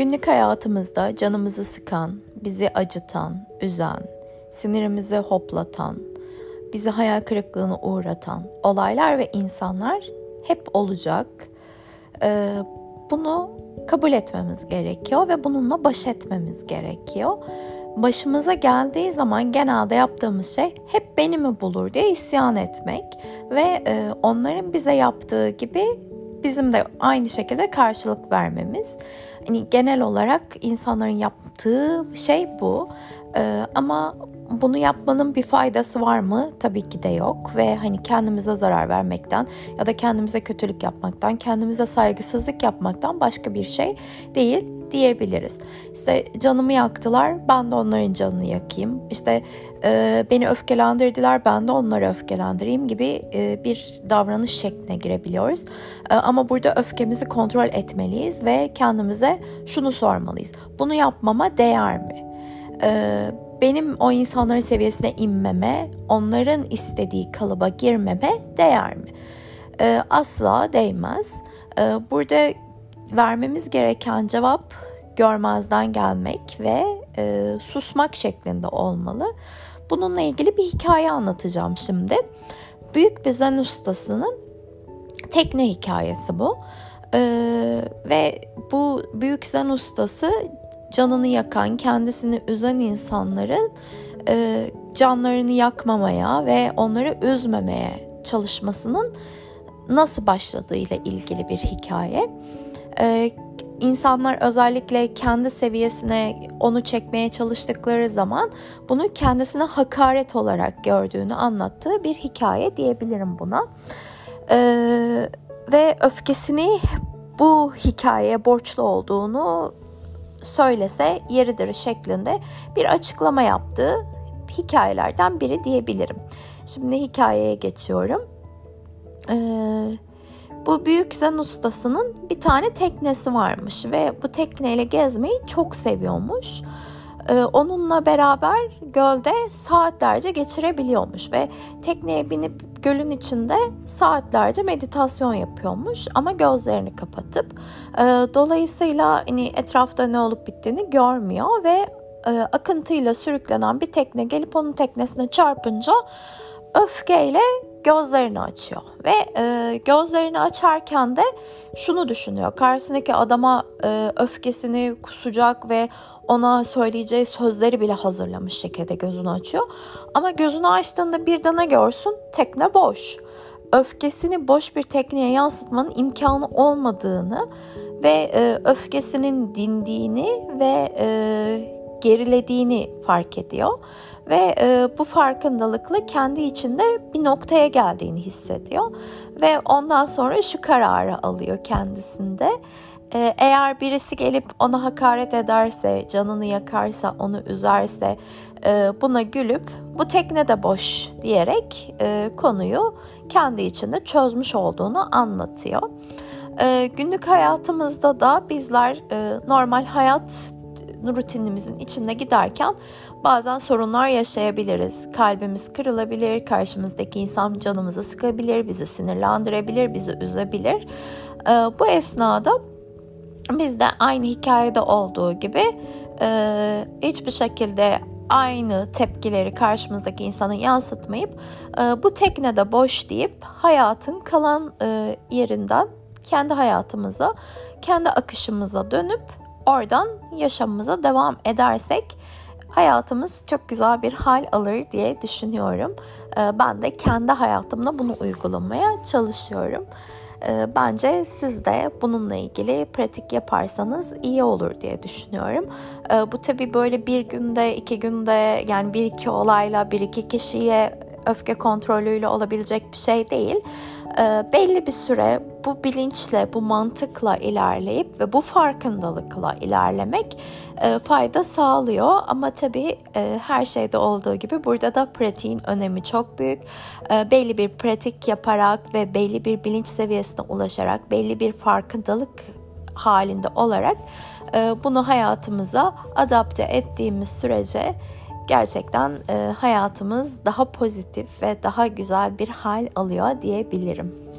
Günlük hayatımızda canımızı sıkan, bizi acıtan, üzen, sinirimizi hoplatan, bizi hayal kırıklığına uğratan olaylar ve insanlar hep olacak. Ee, bunu kabul etmemiz gerekiyor ve bununla baş etmemiz gerekiyor. Başımıza geldiği zaman genelde yaptığımız şey hep beni mi bulur diye isyan etmek ve e, onların bize yaptığı gibi bizim de aynı şekilde karşılık vermemiz. Hani genel olarak insanların yaptığı şey bu. Ee, ama bunu yapmanın bir faydası var mı? Tabii ki de yok ve hani kendimize zarar vermekten ya da kendimize kötülük yapmaktan, kendimize saygısızlık yapmaktan başka bir şey değil diyebiliriz. İşte canımı yaktılar, ben de onların canını yakayım. İşte e, beni öfkelendirdiler, ben de onları öfkelendireyim gibi e, bir davranış şekline girebiliyoruz. E, ama burada öfkemizi kontrol etmeliyiz ve kendimize şunu sormalıyız. Bunu yapmama değer mi? E, benim o insanların seviyesine inmeme, onların istediği kalıba girmeme değer mi? E, asla değmez. E, burada vermemiz gereken cevap görmezden gelmek ve e, susmak şeklinde olmalı. Bununla ilgili bir hikaye anlatacağım şimdi. Büyük bir zen ustasının tekne hikayesi bu. Ee, ve bu büyük zen ustası canını yakan, kendisini üzen insanların e, canlarını yakmamaya ve onları üzmemeye çalışmasının nasıl başladığıyla ilgili bir hikaye. Ee, insanlar özellikle kendi seviyesine onu çekmeye çalıştıkları zaman bunu kendisine hakaret olarak gördüğünü anlattığı bir hikaye diyebilirim buna. Ee, ve öfkesini bu hikayeye borçlu olduğunu söylese yeridir şeklinde bir açıklama yaptığı hikayelerden biri diyebilirim. Şimdi hikayeye geçiyorum. Ee, bu büyük zen ustasının bir tane teknesi varmış ve bu tekneyle gezmeyi çok seviyormuş. Onunla beraber gölde saatlerce geçirebiliyormuş ve tekneye binip gölün içinde saatlerce meditasyon yapıyormuş ama gözlerini kapatıp e, dolayısıyla hani etrafta ne olup bittiğini görmüyor ve e, akıntıyla sürüklenen bir tekne gelip onun teknesine çarpınca öfkeyle gözlerini açıyor ve e, gözlerini açarken de şunu düşünüyor. Karşısındaki adama e, öfkesini kusacak ve ona söyleyeceği sözleri bile hazırlamış şekilde gözünü açıyor. Ama gözünü açtığında bir dana görsün tekne boş. Öfkesini boş bir tekneye yansıtmanın imkanı olmadığını ve e, öfkesinin dindiğini ve e, gerilediğini fark ediyor ve e, bu farkındalıkla kendi içinde bir noktaya geldiğini hissediyor ve ondan sonra şu kararı alıyor kendisinde. E, eğer birisi gelip ona hakaret ederse, canını yakarsa, onu üzerse e, buna gülüp bu tekne de boş diyerek e, konuyu kendi içinde çözmüş olduğunu anlatıyor. E, günlük hayatımızda da bizler e, normal hayat rutinimizin içinde giderken bazen sorunlar yaşayabiliriz. Kalbimiz kırılabilir, karşımızdaki insan canımızı sıkabilir, bizi sinirlendirebilir, bizi üzebilir. Ee, bu esnada biz de aynı hikayede olduğu gibi e, hiçbir şekilde aynı tepkileri karşımızdaki insana yansıtmayıp e, bu teknede boş deyip hayatın kalan e, yerinden kendi hayatımıza, kendi akışımıza dönüp oradan yaşamımıza devam edersek hayatımız çok güzel bir hal alır diye düşünüyorum. Ee, ben de kendi hayatımda bunu uygulamaya çalışıyorum. Ee, bence siz de bununla ilgili pratik yaparsanız iyi olur diye düşünüyorum. Ee, bu tabi böyle bir günde, iki günde yani bir iki olayla bir iki kişiye öfke kontrolüyle olabilecek bir şey değil. E, belli bir süre bu bilinçle, bu mantıkla ilerleyip ve bu farkındalıkla ilerlemek e, fayda sağlıyor. Ama tabii e, her şeyde olduğu gibi burada da pratiğin önemi çok büyük. E, belli bir pratik yaparak ve belli bir bilinç seviyesine ulaşarak, belli bir farkındalık halinde olarak e, bunu hayatımıza adapte ettiğimiz sürece gerçekten e, hayatımız daha pozitif ve daha güzel bir hal alıyor diyebilirim.